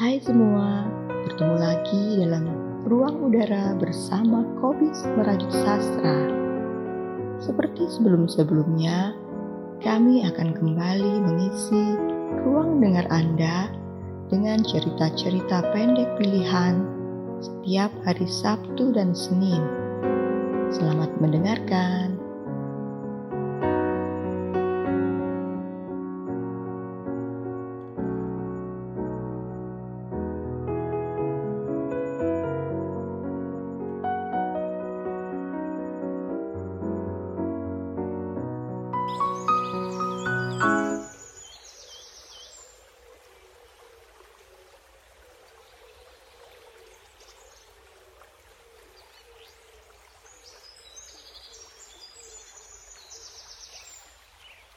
Hai semua, bertemu lagi dalam ruang udara bersama Kobis Merajut Sastra. Seperti sebelum-sebelumnya, kami akan kembali mengisi ruang dengar Anda dengan cerita-cerita pendek pilihan setiap hari Sabtu dan Senin. Selamat mendengarkan.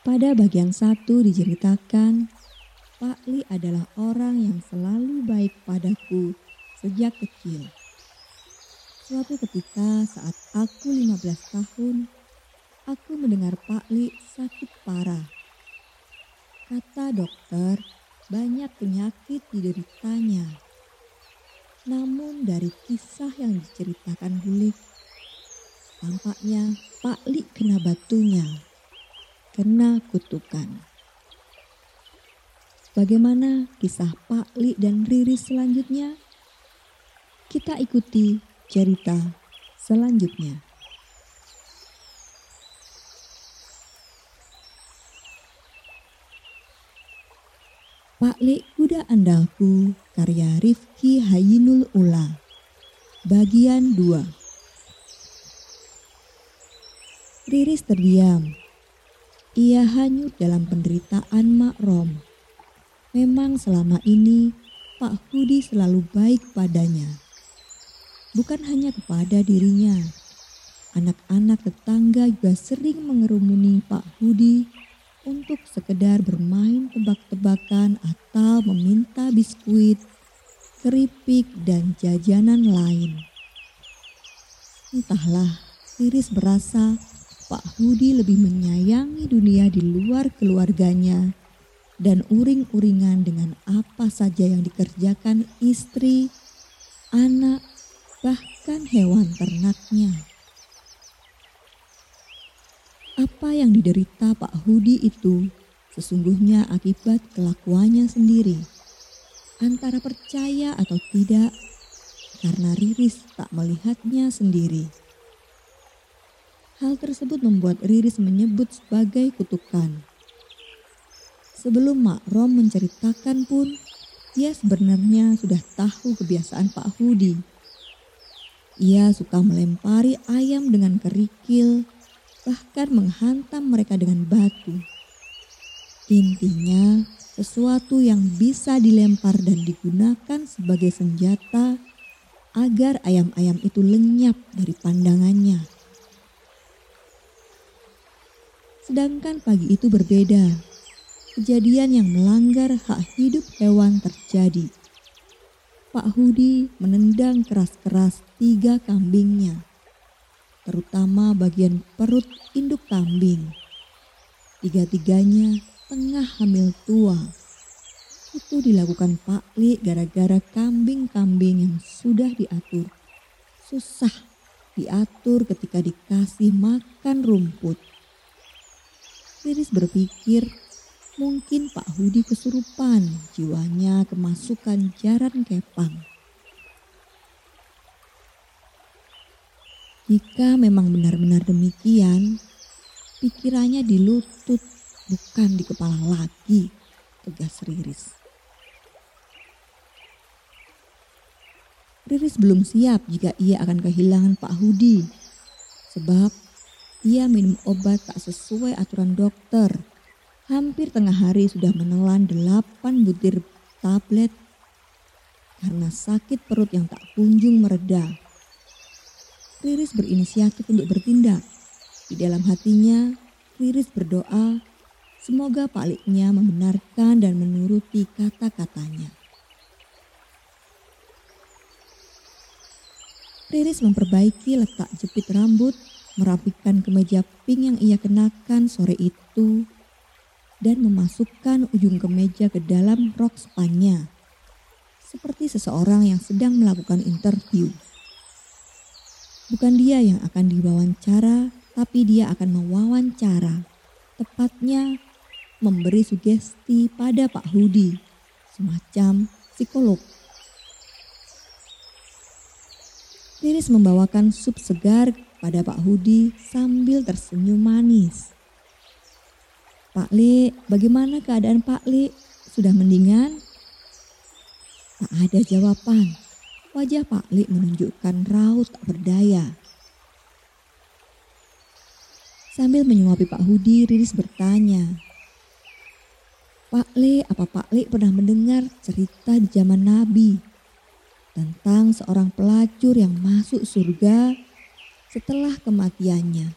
Pada bagian satu diceritakan, Pak Li adalah orang yang selalu baik padaku sejak kecil. Suatu ketika saat aku 15 tahun, aku mendengar Pak Li sakit parah. Kata dokter, banyak penyakit dideritanya. Namun dari kisah yang diceritakan Bulik, tampaknya Pak Li kena batunya kena kutukan. Bagaimana kisah Pak Li dan Riri selanjutnya? Kita ikuti cerita selanjutnya. Pak Li Kuda Andalku karya Rifki Hayinul Ula Bagian 2 Riris terdiam ia hanyut dalam penderitaan Mak Rom. Memang selama ini Pak Hudi selalu baik padanya. Bukan hanya kepada dirinya, anak-anak tetangga juga sering mengerumuni Pak Hudi untuk sekedar bermain tebak-tebakan atau meminta biskuit, keripik, dan jajanan lain. Entahlah, Iris berasa Pak Hudi lebih menyayangi dunia di luar keluarganya dan uring-uringan dengan apa saja yang dikerjakan istri, anak, bahkan hewan ternaknya. Apa yang diderita Pak Hudi itu sesungguhnya akibat kelakuannya sendiri. Antara percaya atau tidak, karena Riris tak melihatnya sendiri. Hal tersebut membuat Riris menyebut sebagai kutukan. Sebelum Mak Rom menceritakan pun, ia sebenarnya sudah tahu kebiasaan Pak Hudi. Ia suka melempari ayam dengan kerikil, bahkan menghantam mereka dengan batu. Intinya, sesuatu yang bisa dilempar dan digunakan sebagai senjata agar ayam-ayam itu lenyap dari pandangannya. Sedangkan pagi itu berbeda. Kejadian yang melanggar hak hidup hewan terjadi. Pak Hudi menendang keras-keras tiga kambingnya, terutama bagian perut induk kambing. Tiga-tiganya tengah hamil tua. Itu dilakukan Pak Li gara-gara kambing-kambing yang sudah diatur. Susah diatur ketika dikasih makan rumput. Riris berpikir mungkin Pak Hudi kesurupan, jiwanya kemasukan jaran kepang. Jika memang benar-benar demikian, pikirannya di lutut bukan di kepala lagi, tegas Riris. Riris belum siap jika ia akan kehilangan Pak Hudi. Sebab ia minum obat tak sesuai aturan dokter. Hampir tengah hari sudah menelan delapan butir tablet karena sakit perut yang tak kunjung mereda. Riris berinisiatif untuk bertindak. Di dalam hatinya, Riris berdoa semoga paliknya membenarkan dan menuruti kata-katanya. Riris memperbaiki letak jepit rambut merapikan kemeja pink yang ia kenakan sore itu dan memasukkan ujung kemeja ke dalam rok spannya. seperti seseorang yang sedang melakukan interview. Bukan dia yang akan diwawancara, tapi dia akan mewawancara. Tepatnya memberi sugesti pada Pak Hudi, semacam psikolog. Riris membawakan sup segar pada Pak Hudi sambil tersenyum manis. Pak Li, bagaimana keadaan Pak Li? Sudah mendingan? Tak ada jawaban. Wajah Pak Li menunjukkan raut tak berdaya. Sambil menyuapi Pak Hudi, Riris bertanya, Pak Li, apa Pak Li pernah mendengar cerita di zaman Nabi tentang seorang pelacur yang masuk surga setelah kematiannya?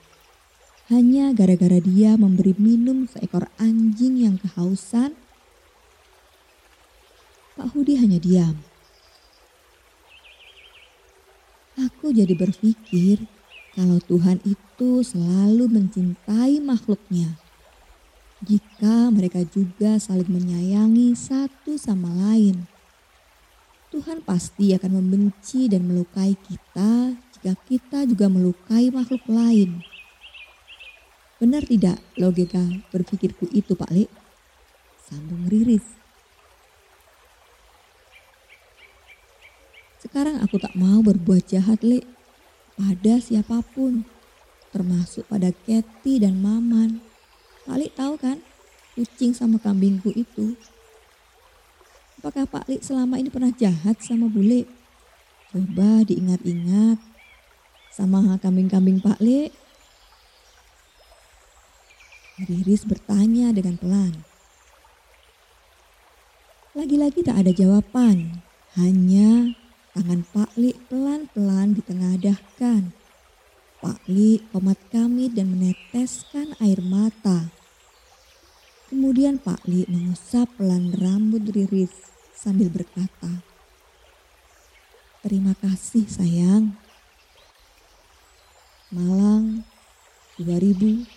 Hanya gara-gara dia memberi minum seekor anjing yang kehausan? Pak Hudi hanya diam. Aku jadi berpikir kalau Tuhan itu selalu mencintai makhluknya. Jika mereka juga saling menyayangi satu sama lain. Tuhan pasti akan membenci dan melukai kita jika kita juga melukai makhluk lain. Benar tidak logika berpikirku itu Pak Li? Sambung Riris. Sekarang aku tak mau berbuat jahat, Le. Pada siapa pun. Termasuk pada Kathy dan Maman. Pak Li tahu kan? Kucing sama kambingku itu. Apakah Pak Li selama ini pernah jahat sama bule? Coba diingat-ingat. Sama kambing-kambing Pak Li. Riris bertanya dengan pelan. Lagi-lagi tak ada jawaban, hanya Tangan Pak Li pelan-pelan ditengadahkan. Pak Li komat kami dan meneteskan air mata. Kemudian Pak Li mengusap pelan rambut Riris sambil berkata, Terima kasih sayang. Malang 2019